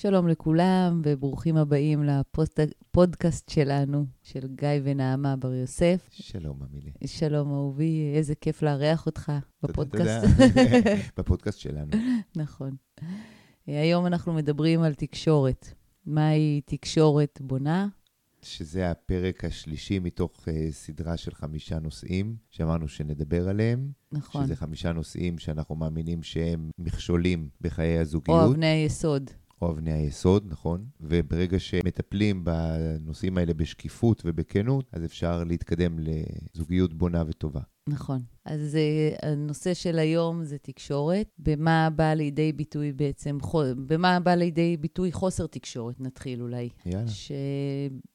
שלום לכולם, וברוכים הבאים לפודקאסט שלנו, של גיא ונעמה בר יוסף. שלום, אמילי. שלום, אהובי, איזה כיף לארח אותך בפודקאסט. תודה, בפודקאסט שלנו. נכון. היום אנחנו מדברים על תקשורת. מהי תקשורת בונה? שזה הפרק השלישי מתוך uh, סדרה של חמישה נושאים שאמרנו שנדבר עליהם. נכון. שזה חמישה נושאים שאנחנו מאמינים שהם מכשולים בחיי הזוגיות. או אבני היסוד. או אבני היסוד, נכון? וברגע שמטפלים בנושאים האלה בשקיפות ובכנות, אז אפשר להתקדם לזוגיות בונה וטובה. נכון. אז uh, הנושא של היום זה תקשורת. במה בא לידי ביטוי בעצם, במה בא לידי ביטוי חוסר תקשורת, נתחיל אולי. יאללה.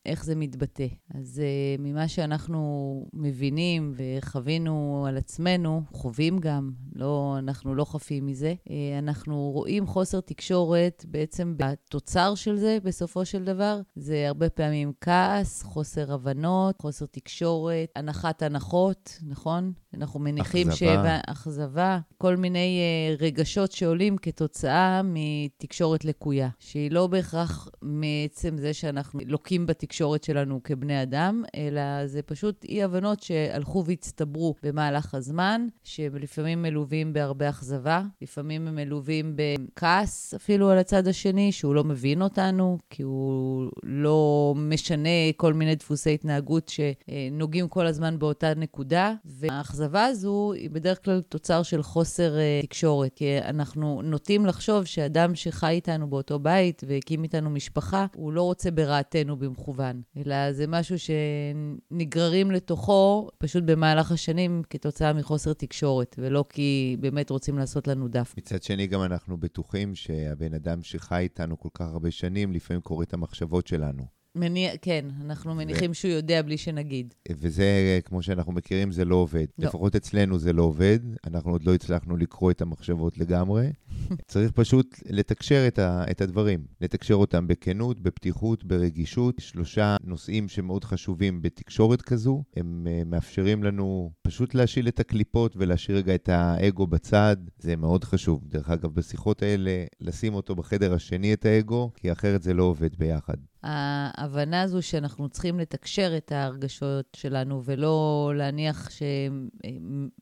איך זה מתבטא. אז uh, ממה שאנחנו מבינים וחווינו על עצמנו, חווים גם, לא, אנחנו לא חפים מזה, uh, אנחנו רואים חוסר תקשורת בעצם בתוצר של זה, בסופו של דבר. זה הרבה פעמים כעס, חוסר הבנות, חוסר תקשורת, הנחת הנחות, נכון? אנחנו מניחים ש... אכזבה. כל מיני uh, רגשות שעולים כתוצאה מתקשורת לקויה, שהיא לא בהכרח מעצם זה שאנחנו לוקים בתקשורת שלנו כבני אדם, אלא זה פשוט אי-הבנות שהלכו והצטברו במהלך הזמן, שלפעמים מלווים בהרבה אכזבה, לפעמים הם מלווים בכעס אפילו על הצד השני, שהוא לא מבין אותנו, כי הוא לא משנה כל מיני דפוסי התנהגות שנוגעים כל הזמן באותה נקודה, והאכזבה הזו היא בדרך כלל תוצר של חוסר uh, תקשורת, כי אנחנו נוטים לחשוב שאדם שחי איתנו באותו בית והקים איתנו משפחה, הוא לא רוצה ברעתנו במכוון, אלא זה משהו שנגררים לתוכו פשוט במהלך השנים כתוצאה מחוסר תקשורת, ולא כי באמת רוצים לעשות לנו דף. מצד שני, גם אנחנו בטוחים שהבן אדם שחי איתנו כל כך הרבה שנים, לפעמים קורא את המחשבות שלנו. מניע, כן, אנחנו מניחים ו... שהוא יודע בלי שנגיד. וזה, כמו שאנחנו מכירים, זה לא עובד. לא. לפחות אצלנו זה לא עובד, אנחנו עוד לא הצלחנו לקרוא את המחשבות לגמרי. צריך פשוט לתקשר את, ה, את הדברים, לתקשר אותם בכנות, בפתיחות, ברגישות. שלושה נושאים שמאוד חשובים בתקשורת כזו, הם uh, מאפשרים לנו פשוט להשיל את הקליפות ולהשאיר רגע את האגו בצד, זה מאוד חשוב. דרך אגב, בשיחות האלה, לשים אותו בחדר השני, את האגו, כי אחרת זה לא עובד ביחד. ההבנה הזו שאנחנו צריכים לתקשר את ההרגשות שלנו ולא להניח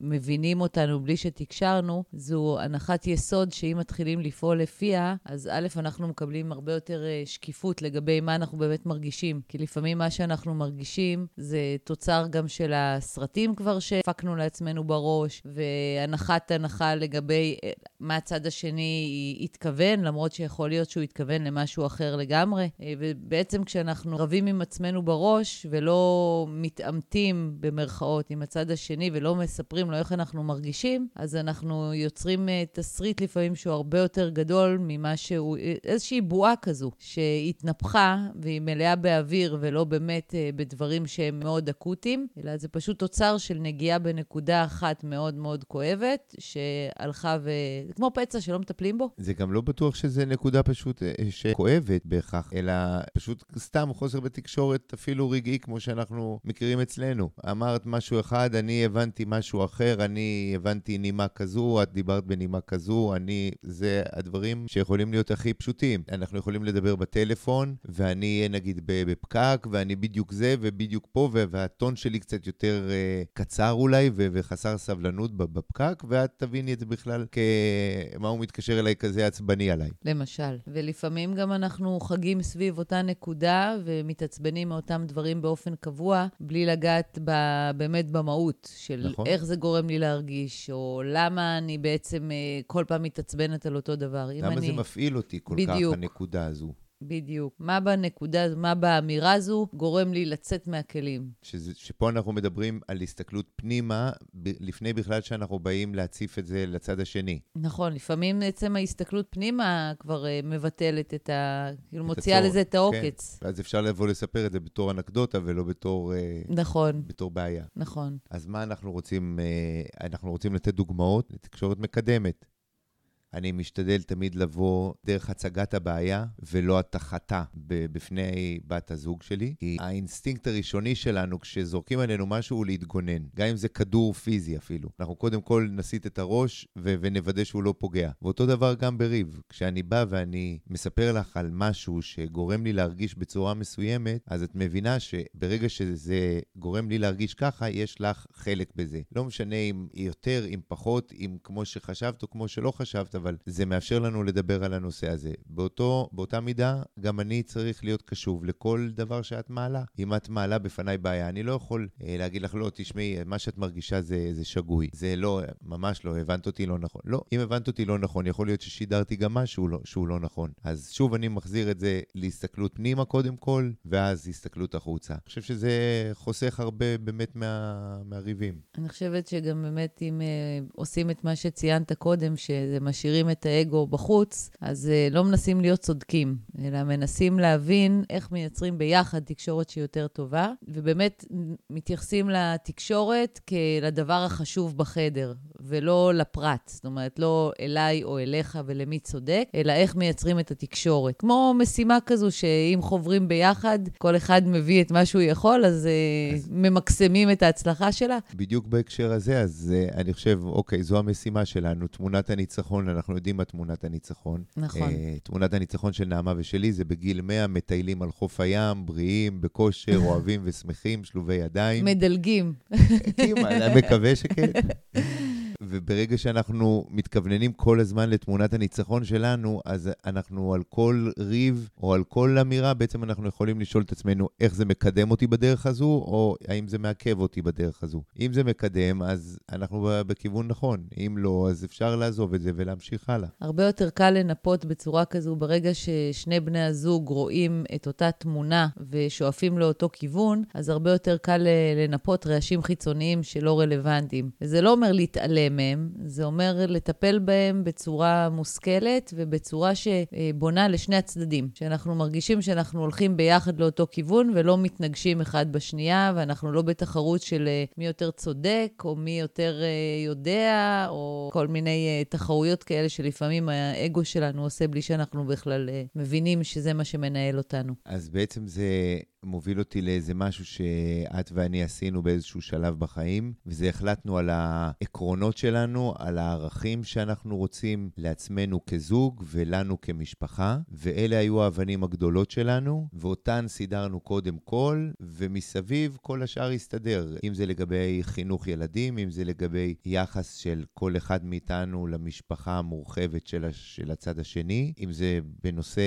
שמבינים אותנו בלי שתקשרנו, זו הנחת יסוד שאם מתחילים לפעול לפיה, אז א', אנחנו מקבלים הרבה יותר אה, שקיפות לגבי מה אנחנו באמת מרגישים. כי לפעמים מה שאנחנו מרגישים זה תוצר גם של הסרטים כבר שהפקנו לעצמנו בראש, והנחת הנחה לגבי אה, מה הצד השני התכוון, למרות שיכול להיות שהוא התכוון למשהו אחר לגמרי. אה, בעצם כשאנחנו רבים עם עצמנו בראש ולא מתעמתים במרכאות עם הצד השני ולא מספרים לו איך אנחנו מרגישים, אז אנחנו יוצרים אה, תסריט לפעמים שהוא הרבה יותר גדול ממה שהוא, איזושהי בועה כזו שהתנפחה והיא מלאה באוויר ולא באמת אה, בדברים שהם מאוד אקוטיים, אלא זה פשוט תוצר של נגיעה בנקודה אחת מאוד מאוד כואבת, שהלכה ו... זה כמו פצע שלא מטפלים בו. זה גם לא בטוח שזה נקודה פשוט אה, שכואבת בהכרח, אלא פשוט סתם חוסר בתקשורת אפילו רגעי, כמו שאנחנו מכירים אצלנו. אמרת משהו אחד, אני הבנתי משהו אחר, אני הבנתי נימה כזו, את דיברת בנימה כזו, אני... זה הדברים שיכולים להיות הכי פשוטים. אנחנו יכולים לדבר בטלפון, ואני אהיה נגיד בפקק, ואני בדיוק זה, ובדיוק פה, והטון שלי קצת יותר uh, קצר אולי, וחסר סבלנות בפקק, ואת תביני את זה בכלל כמה הוא מתקשר אליי כזה עצבני עליי. למשל. ולפעמים גם אנחנו חגים סביב אותה נקודה ומתעצבנים מאותם דברים באופן קבוע, בלי לגעת ב, באמת במהות של נכון. איך זה גורם לי להרגיש, או למה אני בעצם uh, כל פעם מתעצבנת על אותו דבר. למה אני... זה מפעיל אותי כל בדיוק. כך, הנקודה הזו? בדיוק. מה בנקודה, מה באמירה הזו גורם לי לצאת מהכלים. שזה, שפה אנחנו מדברים על הסתכלות פנימה, ב, לפני בכלל שאנחנו באים להציף את זה לצד השני. נכון, לפעמים עצם ההסתכלות פנימה כבר אה, מבטלת את ה... כאילו מוציאה לזה את העוקץ. כן, ואז אפשר לבוא לספר את זה בתור אנקדוטה ולא בתור... אה, נכון. בתור בעיה. נכון. אז מה אנחנו רוצים? אה, אנחנו רוצים לתת דוגמאות לתקשורת מקדמת. אני משתדל תמיד לבוא דרך הצגת הבעיה ולא הטחתה בפני בת הזוג שלי. כי האינסטינקט הראשוני שלנו כשזורקים עלינו משהו הוא להתגונן, גם אם זה כדור פיזי אפילו. אנחנו קודם כל נסיט את הראש ו- ונוודא שהוא לא פוגע. ואותו דבר גם בריב. כשאני בא ואני מספר לך על משהו שגורם לי להרגיש בצורה מסוימת, אז את מבינה שברגע שזה גורם לי להרגיש ככה, יש לך חלק בזה. לא משנה אם יותר, אם פחות, אם כמו שחשבת או כמו שלא חשבת, אבל זה מאפשר לנו לדבר על הנושא הזה. באותו, באותה מידה, גם אני צריך להיות קשוב לכל דבר שאת מעלה. אם את מעלה בפניי בעיה, אני לא יכול אה, להגיד לך, לא, תשמעי, מה שאת מרגישה זה, זה שגוי. זה לא, ממש לא, הבנת אותי לא נכון. לא, אם הבנת אותי לא נכון, יכול להיות ששידרתי גם משהו לא, שהוא לא נכון. אז שוב, אני מחזיר את זה להסתכלות פנימה קודם כל, ואז הסתכלות החוצה. אני חושב שזה חוסך הרבה באמת מה, מהריבים. אני חושבת שגם באמת אם uh, עושים את מה שציינת קודם, שמשאירים את האגו בחוץ, אז uh, לא מנסים להיות צודקים, אלא מנסים להבין איך מייצרים ביחד תקשורת שהיא יותר טובה, ובאמת מתייחסים לתקשורת כלדבר החשוב בחדר, ולא לפרט. זאת אומרת, לא אליי או אליך ולמי צודק, אלא איך מייצרים את התקשורת. כמו משימה כזו שאם חוברים ביחד, כל אחד מביא את מה שהוא יכול, אז, אה, אז... ממקסמים את ההצלחה שלה. בדיוק בהקשר הזה, אז uh, אני חושב, אוקיי, זו המשימה שלנו, תמונת הניצחון, אנחנו יודעים מה תמונת הניצחון. נכון. Uh, תמונת הניצחון של נעמה ושלי זה בגיל 100, מטיילים על חוף הים, בריאים, בכושר, אוהבים ושמחים, שלובי ידיים. מדלגים. אני מקווה שכן. וברגע שאנחנו מתכווננים כל הזמן לתמונת הניצחון שלנו, אז אנחנו על כל ריב או על כל אמירה, בעצם אנחנו יכולים לשאול את עצמנו איך זה מקדם אותי בדרך הזו, או האם זה מעכב אותי בדרך הזו. אם זה מקדם, אז אנחנו בכיוון נכון. אם לא, אז אפשר לעזוב את זה ולהמשיך הלאה. הרבה יותר קל לנפות בצורה כזו ברגע ששני בני הזוג רואים את אותה תמונה ושואפים לאותו כיוון, אז הרבה יותר קל לנפות רעשים חיצוניים שלא רלוונטיים. וזה לא אומר להתעלם מהם, זה אומר לטפל בהם בצורה מושכלת ובצורה שבונה לשני הצדדים. שאנחנו מרגישים שאנחנו הולכים ביחד לאותו כיוון ולא מתנגשים אחד בשנייה, ואנחנו לא בתחרות של אה, מי יותר צודק, או מי יותר אה, יודע, או כל מיני אה, תחרויות כאלה שלפעמים האגו שלנו עושה בלי שאנחנו בכלל מבינים שזה מה שמנהל אותנו. אז בעצם זה מוביל אותי לאיזה משהו שאת ואני עשינו באיזשהו שלב בחיים, וזה החלטנו על העקרונות שלנו, על הערכים שאנחנו רוצים לעצמנו כזוג ולנו כמשפחה, ואלה היו האבנים הגדולות שלנו, ואותן סידרנו קודם כל, ומסביב כל השאר הסתדר. אם זה לגבי חינוך ילדים, אם זה לגבי יחס של כל אחד מאיתנו למשפחה המורחבת של, של הצד השני, אם זה בנושא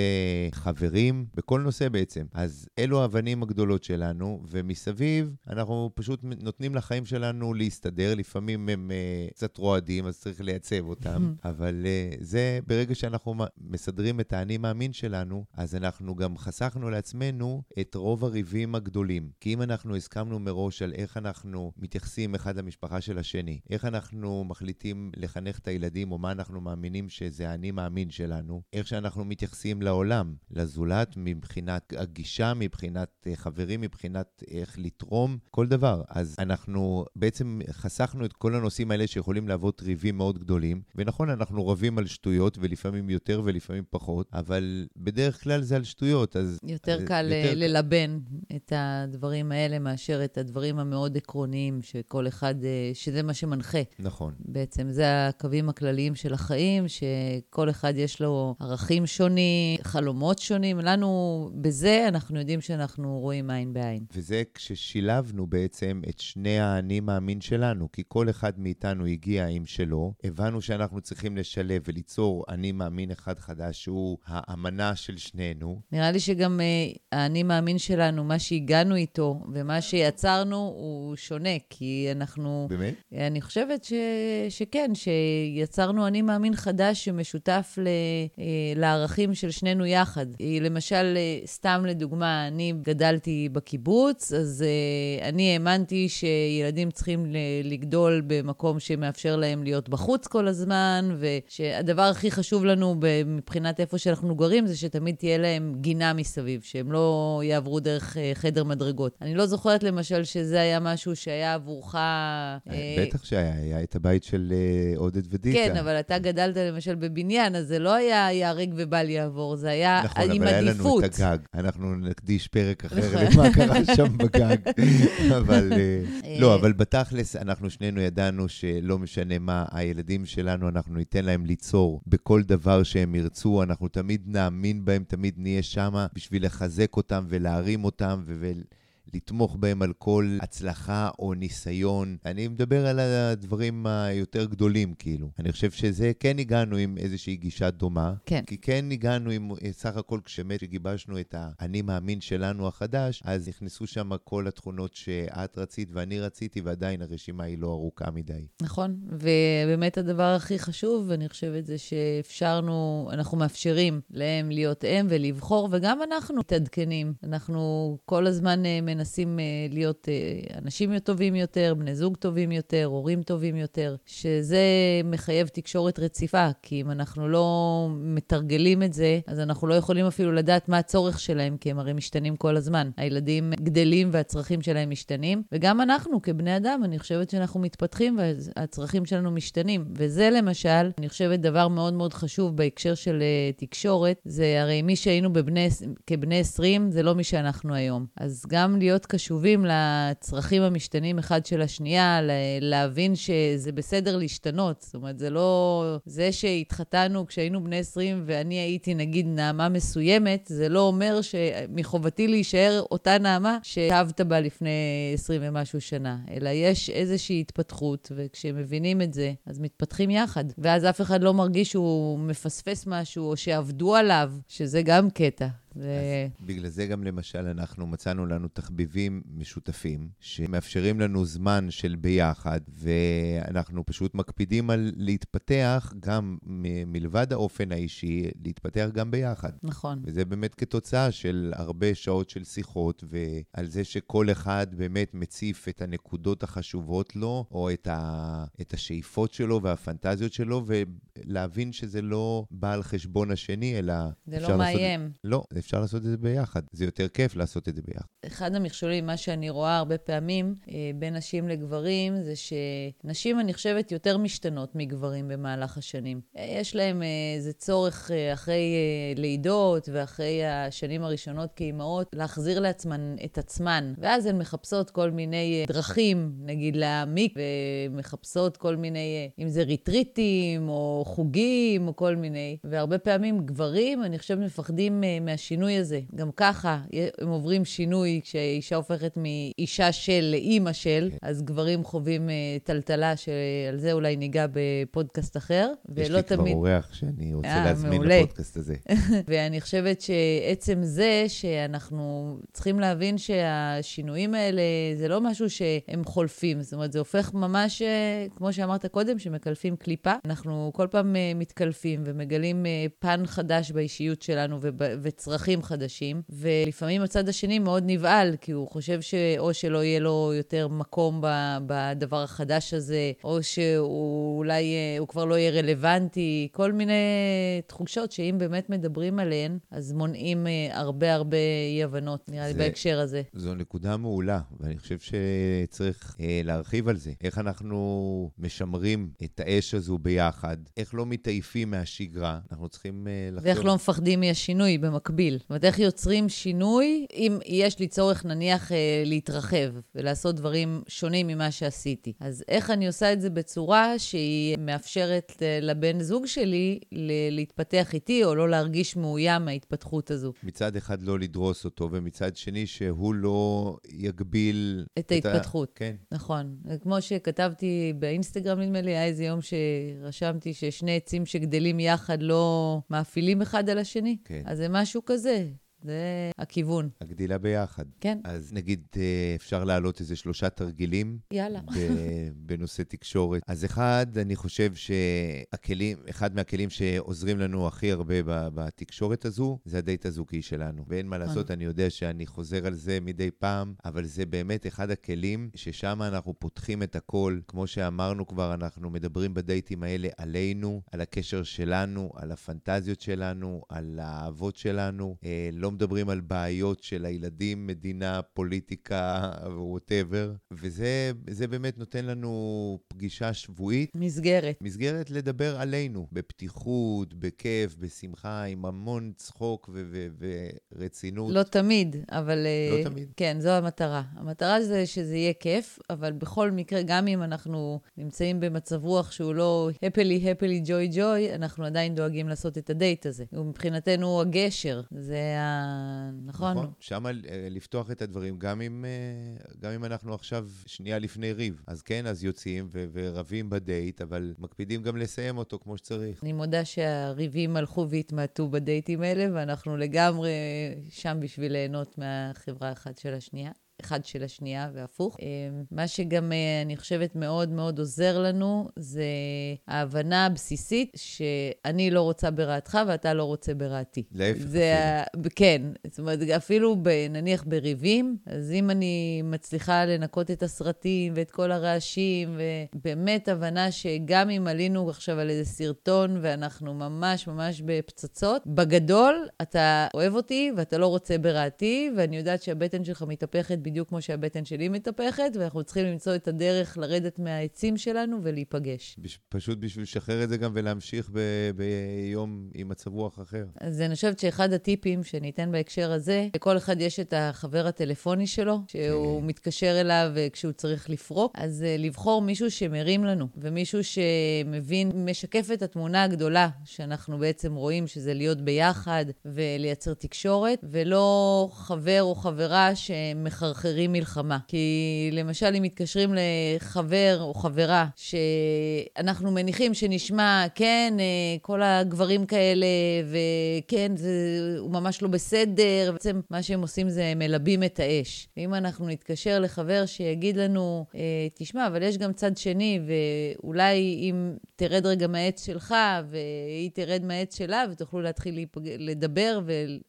חברים, בכל נושא בעצם. אז אלו האבנים הפנים הגדולות שלנו, ומסביב אנחנו פשוט נותנים לחיים שלנו להסתדר. לפעמים הם uh, קצת רועדים, אז צריך לייצב אותם, אבל uh, זה, ברגע שאנחנו מסדרים את האני מאמין שלנו, אז אנחנו גם חסכנו לעצמנו את רוב הריבים הגדולים. כי אם אנחנו הסכמנו מראש על איך אנחנו מתייחסים אחד למשפחה של השני, איך אנחנו מחליטים לחנך את הילדים, או מה אנחנו מאמינים שזה האני מאמין שלנו, איך שאנחנו מתייחסים לעולם, לזולת, מבחינת הגישה, מבחינת אה, חברים, מבחינת איך לתרום, כל דבר. אז אנחנו בעצם חסכנו את כל הנושאים האלה שיכולים להוות ריבים מאוד גדולים. ונכון, אנחנו רבים על שטויות, ולפעמים יותר ולפעמים פחות, אבל בדרך כלל זה על שטויות, אז... יותר קל יותר... ללבן את הדברים האלה מאשר את הדברים המאוד עקרוניים, שכל אחד, אה, שזה מה שמנחה. נכון. בעצם זה הקווים הכלליים של החיים, שכל אחד יש לו ערכים שונים, חלומות שונים. לנו, בזה אנחנו יודעים שאנחנו אנחנו רואים עין בעין. וזה כששילבנו בעצם את שני האני מאמין שלנו, כי כל אחד מאיתנו הגיע עם שלו, הבנו שאנחנו צריכים לשלב וליצור אני מאמין אחד חדש, שהוא האמנה של שנינו. נראה לי שגם uh, האני מאמין שלנו, מה שהגענו איתו ומה שיצרנו, הוא שונה, כי אנחנו... באמת? אני חושבת ש... שכן, שיצרנו אני מאמין חדש שמשותף ל... uh, לערכים של שנינו יחד. למשל, uh, סתם לדוגמה, אני גדלתי בקיבוץ, אז uh, אני האמנתי שילדים צריכים לגדול במקום שמאפשר מאפשר להם להיות בחוץ כל הזמן, ושהדבר הכי חשוב לנו מבחינת איפה שאנחנו גרים, זה שתמיד תהיה להם גינה מסביב, שהם לא יעברו דרך אה, חדר מדרגות. אני לא זוכרת למשל שזה היה משהו שהיה עבורך... אה, בטח שהיה, היה את הבית של עודד ודיטה. כן, אבל אתה גדלת למשל בבניין, אז זה לא היה ייהרג ובל יעבור, זה היה נכון, עם עדיפות. נכון, אבל היה לנו את הגג. אנחנו נקדיש פרק אחר נכון. למה קרה שם בגג. אבל לא, אבל בתכלס, אנחנו שנינו ידענו שלא משנה מה, הילדים שלנו, אנחנו ניתן להם ליצור בכל דבר שהם ירצו, אנחנו תמיד נאמין בהם, תמיד נהיה שם בשביל לחזק אותם ולהרים אותם ו... לתמוך בהם על כל הצלחה או ניסיון. אני מדבר על הדברים היותר גדולים, כאילו. אני חושב שזה, כן הגענו עם איזושהי גישה דומה. כן. כי כן הגענו עם, סך הכל, כשמת, כשגיבשנו את האני מאמין שלנו החדש, אז נכנסו שם כל התכונות שאת רצית ואני רציתי, ועדיין הרשימה היא לא ארוכה מדי. נכון, ובאמת הדבר הכי חשוב, אני חושבת, זה שאפשרנו, אנחנו מאפשרים להם להיות הם ולבחור, וגם אנחנו מתעדכנים. אנחנו כל הזמן אה, מנסים uh, להיות uh, אנשים טובים יותר, בני זוג טובים יותר, הורים טובים יותר, שזה מחייב תקשורת רציפה, כי אם אנחנו לא מתרגלים את זה, אז אנחנו לא יכולים אפילו לדעת מה הצורך שלהם, כי הם הרי משתנים כל הזמן. הילדים גדלים והצרכים שלהם משתנים, וגם אנחנו כבני אדם, אני חושבת שאנחנו מתפתחים והצרכים שלנו משתנים. וזה למשל, אני חושבת דבר מאוד מאוד חשוב בהקשר של uh, תקשורת, זה הרי מי שהיינו בבני, כבני 20, זה לא מי שאנחנו היום. אז גם להיות קשובים לצרכים המשתנים אחד של השנייה, להבין שזה בסדר להשתנות. זאת אומרת, זה לא... זה שהתחתנו כשהיינו בני 20 ואני הייתי, נגיד, נעמה מסוימת, זה לא אומר שמחובתי להישאר אותה נעמה שאהבת בה לפני 20 ומשהו שנה, אלא יש איזושהי התפתחות, וכשמבינים את זה, אז מתפתחים יחד. ואז אף אחד לא מרגיש שהוא מפספס משהו, או שעבדו עליו, שזה גם קטע. ו... בגלל זה גם למשל אנחנו מצאנו לנו תחביבים משותפים, שמאפשרים לנו זמן של ביחד, ואנחנו פשוט מקפידים על להתפתח גם מ- מלבד האופן האישי, להתפתח גם ביחד. נכון. וזה באמת כתוצאה של הרבה שעות של שיחות, ועל זה שכל אחד באמת מציף את הנקודות החשובות לו, או את, ה... את השאיפות שלו והפנטזיות שלו, ולהבין שזה לא בא על חשבון השני, אלא... זה לא מאיים. לעשות... לא, אפשר לעשות את זה ביחד. זה יותר כיף לעשות את זה ביחד. אחד המכשולים, מה שאני רואה הרבה פעמים אה, בין נשים לגברים, זה שנשים, אני חושבת, יותר משתנות מגברים במהלך השנים. אה, יש להם איזה צורך אה, אחרי לידות ואחרי השנים הראשונות כאימהות, להחזיר לעצמן את עצמן. ואז הן מחפשות כל מיני דרכים, נגיד להעמיק, ומחפשות כל מיני, אם זה ריטריטים או חוגים או כל מיני. והרבה פעמים גברים, אני חושבת, מפחדים מהשינוי. השינוי הזה. גם ככה הם עוברים שינוי כשאישה הופכת מאישה של לאימא של, כן. אז גברים חווים uh, טלטלה, שעל זה אולי ניגע בפודקאסט אחר. יש לי תמיד... כבר אורח שאני רוצה 아, אה, להזמין מעולה. לפודקאסט הזה. ואני חושבת שעצם זה שאנחנו צריכים להבין שהשינויים האלה, זה לא משהו שהם חולפים. זאת אומרת, זה הופך ממש, אה, כמו שאמרת קודם, שמקלפים קליפה. אנחנו כל פעם מתקלפים ומגלים פן חדש באישיות שלנו וצרכים. צרכים חדשים, ולפעמים הצד השני מאוד נבהל, כי הוא חושב שאו שלא יהיה לו יותר מקום בדבר החדש הזה, או שהוא אולי, אה, הוא כבר לא יהיה רלוונטי, כל מיני תחושות שאם באמת מדברים עליהן, אז מונעים אה, הרבה הרבה אי-הבנות, נראה לי, בהקשר הזה. זו נקודה מעולה, ואני חושב שצריך אה, להרחיב על זה. איך אנחנו משמרים את האש הזו ביחד, איך לא מתעייפים מהשגרה, אנחנו צריכים אה, לחשוב... ואיך לא מפחדים מהשינוי במקביל. זאת אומרת, איך יוצרים שינוי אם יש לי צורך, נניח, אה, להתרחב ולעשות דברים שונים ממה שעשיתי. אז איך אני עושה את זה בצורה שהיא מאפשרת אה, לבן זוג שלי להתפתח איתי, או לא להרגיש מאוים מההתפתחות הזו. מצד אחד לא לדרוס אותו, ומצד שני שהוא לא יגביל... את ההתפתחות. ה... כן. נכון. כמו שכתבתי באינסטגרם, נדמה לי, היה איזה יום שרשמתי ששני עצים שגדלים יחד לא מאפילים אחד על השני. כן. אז זה משהו כזה. José, זה הכיוון. הגדילה ביחד. כן. אז נגיד, אה, אפשר להעלות איזה שלושה תרגילים. יאללה. בנושא תקשורת. אז אחד, אני חושב שהכלים, אחד מהכלים שעוזרים לנו הכי הרבה בתקשורת הזו, זה הדייט הזוגי שלנו. ואין מה לעשות, אני יודע שאני חוזר על זה מדי פעם, אבל זה באמת אחד הכלים ששם אנחנו פותחים את הכל. כמו שאמרנו כבר, אנחנו מדברים בדייטים האלה עלינו, על הקשר שלנו, על הפנטזיות שלנו, על האהבות שלנו. אה, לא מדברים על בעיות של הילדים, מדינה, פוליטיקה, ווטאבר. וזה באמת נותן לנו פגישה שבועית. מסגרת. מסגרת לדבר עלינו, בפתיחות, בכיף, בשמחה, עם המון צחוק ורצינות. לא תמיד, אבל... לא uh, תמיד. כן, זו המטרה. המטרה זה שזה יהיה כיף, אבל בכל מקרה, גם אם אנחנו נמצאים במצב רוח שהוא לא happily, happily, joy, joy, אנחנו עדיין דואגים לעשות את הדייט הזה. הוא מבחינתנו הגשר, זה ה... נכון? נכון, שם אה, לפתוח את הדברים, גם אם, אה, גם אם אנחנו עכשיו שנייה לפני ריב. אז כן, אז יוצאים ו- ורבים בדייט, אבל מקפידים גם לסיים אותו כמו שצריך. אני מודה שהריבים הלכו והתמעטו בדייטים האלה, ואנחנו לגמרי שם בשביל ליהנות מהחברה אחת של השנייה. אחד של השנייה והפוך. אה, מה שגם אה, אני חושבת מאוד מאוד עוזר לנו, זה ההבנה הבסיסית שאני לא רוצה ברעתך ואתה לא רוצה ברעתי. להפך. זה אפילו. כן, זאת אומרת, אפילו ב, נניח בריבים, אז אם אני מצליחה לנקות את הסרטים ואת כל הרעשים, ובאמת הבנה שגם אם עלינו עכשיו על איזה סרטון ואנחנו ממש ממש בפצצות, בגדול אתה אוהב אותי ואתה לא רוצה ברעתי, ואני יודעת שהבטן שלך מתהפכת בדיוק כמו שהבטן שלי מתהפכת, ואנחנו צריכים למצוא את הדרך לרדת מהעצים שלנו ולהיפגש. בש, פשוט בשביל לשחרר את זה גם ולהמשיך ב, ביום עם מצב רוח אחר. אז אני חושבת שאחד הטיפים שאני אתן בהקשר הזה, לכל אחד יש את החבר הטלפוני שלו, שהוא כן. מתקשר אליו כשהוא צריך לפרוק, אז uh, לבחור מישהו שמרים לנו, ומישהו שמבין, משקף את התמונה הגדולה שאנחנו בעצם רואים, שזה להיות ביחד ולייצר תקשורת, ולא חבר או חברה שמחרחרים משחררים מלחמה. כי למשל, אם מתקשרים לחבר או חברה, שאנחנו מניחים שנשמע, כן, אה, כל הגברים כאלה, וכן, זה, הוא ממש לא בסדר, בעצם מה שהם עושים זה מלבים את האש. ואם אנחנו נתקשר לחבר שיגיד לנו, אה, תשמע, אבל יש גם צד שני, ואולי אם תרד רגע מהעץ שלך, והיא תרד מהעץ שלה, ותוכלו להתחיל להיפג... לדבר,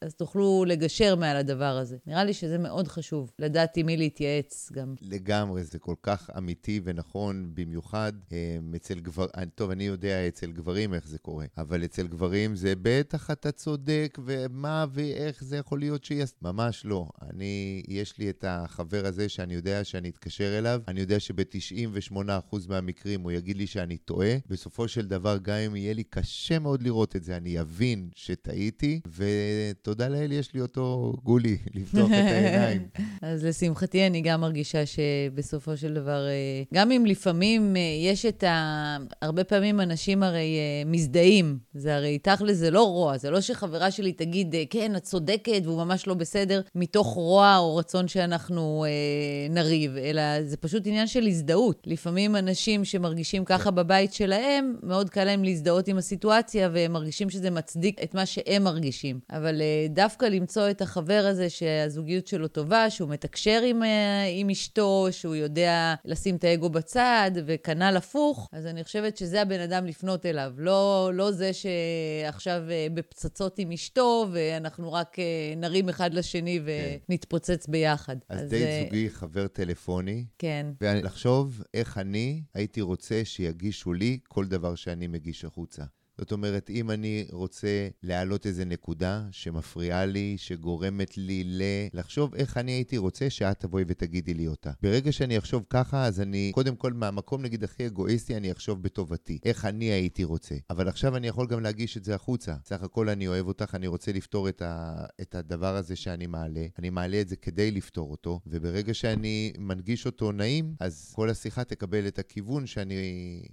אז תוכלו לגשר מעל הדבר הזה. נראה לי שזה מאוד חשוב, לדעת עם מי להתייעץ גם. לגמרי, זה כל כך אמיתי ונכון, במיוחד אה, אצל גברים, טוב, אני יודע אצל גברים איך זה קורה, אבל אצל גברים זה בטח אתה צודק, ומה ואיך זה יכול להיות שיעש... ממש לא. אני, יש לי את החבר הזה שאני יודע שאני אתקשר אליו, אני יודע שב-98% מהמקרים הוא יגיד לי שאני טועה. בסופו של דבר, גם אם יהיה לי קשה מאוד לראות את זה, אני אבין שטעיתי, ותודה לאל, יש לי אותו גולי, לפתוח את העיניים. אז לשמחתי, אני גם מרגישה שבסופו של דבר, אה, גם אם לפעמים אה, יש את ה... הרבה פעמים אנשים הרי אה, מזדהים. זה הרי תכל'ס זה לא רוע, זה לא שחברה שלי תגיד, כן, את צודקת והוא ממש לא בסדר, מתוך רוע או רצון שאנחנו אה, נריב, אלא זה פשוט עניין של הזדהות. לפעמים אנשים שמרגישים ככה בבית שלהם, מאוד קל להם להזדהות עם הסיטואציה, והם מרגישים שזה מצדיק את מה שהם מרגישים. אבל אה, דווקא למצוא את החבר הזה שהזוגיות שלו טובה, שהוא מתקשר עם, אה, עם אשתו, שהוא יודע לשים את האגו בצד, וכנ"ל הפוך, אז אני חושבת שזה הבן אדם לפנות אליו. לא, לא זה שעכשיו אה, בפצצות עם אשתו, ואנחנו רק נרים אחד לשני ונתפוצץ כן. ביחד. אז, אז דייט זוגי, חבר טלפוני. כן. ולחשוב איך אני הייתי רוצה שיגישו לי כל דבר שאני מגיש החוצה. זאת אומרת, אם אני רוצה להעלות איזה נקודה שמפריעה לי, שגורמת לי ל... לחשוב איך אני הייתי רוצה שאת תבואי ותגידי לי אותה. ברגע שאני אחשוב ככה, אז אני, קודם כל, מהמקום נגיד הכי אגואיסטי, אני אחשוב בטובתי. איך אני הייתי רוצה. אבל עכשיו אני יכול גם להגיש את זה החוצה. סך הכל אני אוהב אותך, אני רוצה לפתור את, ה... את הדבר הזה שאני מעלה. אני מעלה את זה כדי לפתור אותו, וברגע שאני מנגיש אותו נעים, אז כל השיחה תקבל את הכיוון שאני,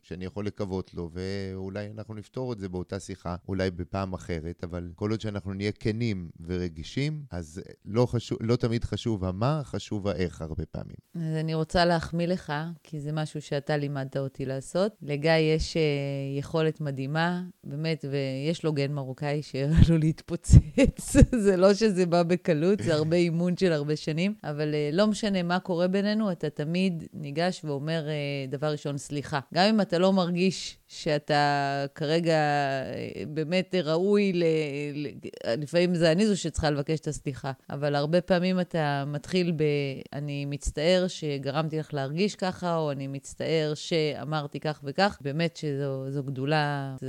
שאני יכול לקוות לו, ואולי אנחנו נפתור את זה באותה שיחה, אולי בפעם אחרת, אבל כל עוד שאנחנו נהיה כנים ורגישים, אז לא, חשוב, לא תמיד חשוב המה, חשוב האיך הרבה פעמים. אז אני רוצה להחמיא לך, כי זה משהו שאתה לימדת אותי לעשות. לגיא יש uh, יכולת מדהימה, באמת, ויש לו גן מרוקאי שעלול להתפוצץ. זה לא שזה בא בקלות, זה הרבה אימון של הרבה שנים, אבל uh, לא משנה מה קורה בינינו, אתה תמיד ניגש ואומר, uh, דבר ראשון, סליחה. גם אם אתה לא מרגיש שאתה כרגע באמת ראוי, ל... לפעמים זה אני זו שצריכה לבקש את הסליחה, אבל הרבה פעמים אתה מתחיל ב... אני מצטער שגרמתי לך להרגיש ככה, או אני מצטער שאמרתי כך וכך. באמת שזו גדולה, זו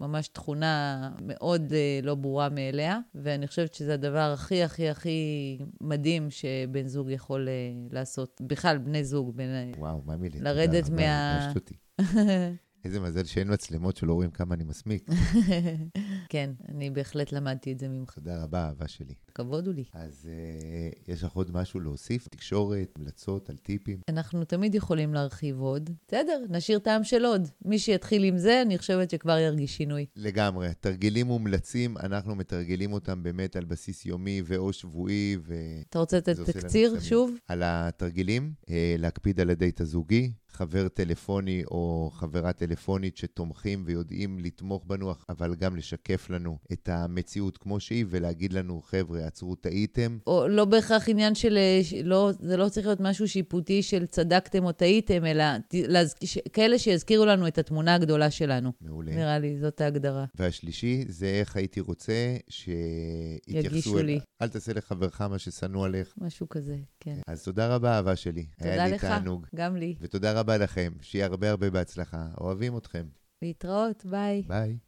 ממש תכונה מאוד אה, לא ברורה מאליה, ואני חושבת שזה הדבר הכי הכי הכי מדהים שבן זוג יכול אה, לעשות. בכלל, בני זוג. בין... וואו, מה מילי? לרדת מה... איזה מזל שאין מצלמות שלא רואים כמה אני מסמיק. כן, אני בהחלט למדתי את זה ממך. תודה רבה, אהבה שלי. כבוד הוא לי. אז uh, יש לך עוד משהו להוסיף? תקשורת, המלצות על טיפים? אנחנו תמיד יכולים להרחיב עוד. בסדר, נשאיר טעם של עוד. מי שיתחיל עם זה, אני חושבת שכבר ירגיש שינוי. לגמרי. תרגילים מומלצים, אנחנו מתרגלים אותם באמת על בסיס יומי ואו שבועי, ו... אתה רוצה לתת תקציר שוב? על התרגילים, uh, להקפיד על הדייט הזוגי, חבר טלפוני או חברה טלפונית שתומכים ויודעים לתמוך בנו, אבל גם לשקף לנו את המציאות כמו שהיא ולהגיד לנו, חבר'ה, עצרו, טעיתם. או לא בהכרח עניין של, לא, זה לא צריך להיות משהו שיפוטי של צדקתם או טעיתם, אלא להז... כאלה שיזכירו לנו את התמונה הגדולה שלנו. מעולה. נראה לי, זאת ההגדרה. והשלישי, זה איך הייתי רוצה שיתייחסו אל... לי. אל תעשה לחברך מה ששנוא עליך. משהו כזה, כן. אז תודה רבה, אהבה שלי. תודה לך, תענוג. גם לי. ותודה רבה לכם, שיהיה הרבה הרבה בהצלחה. אוהבים אתכם. להתראות, ביי. ביי.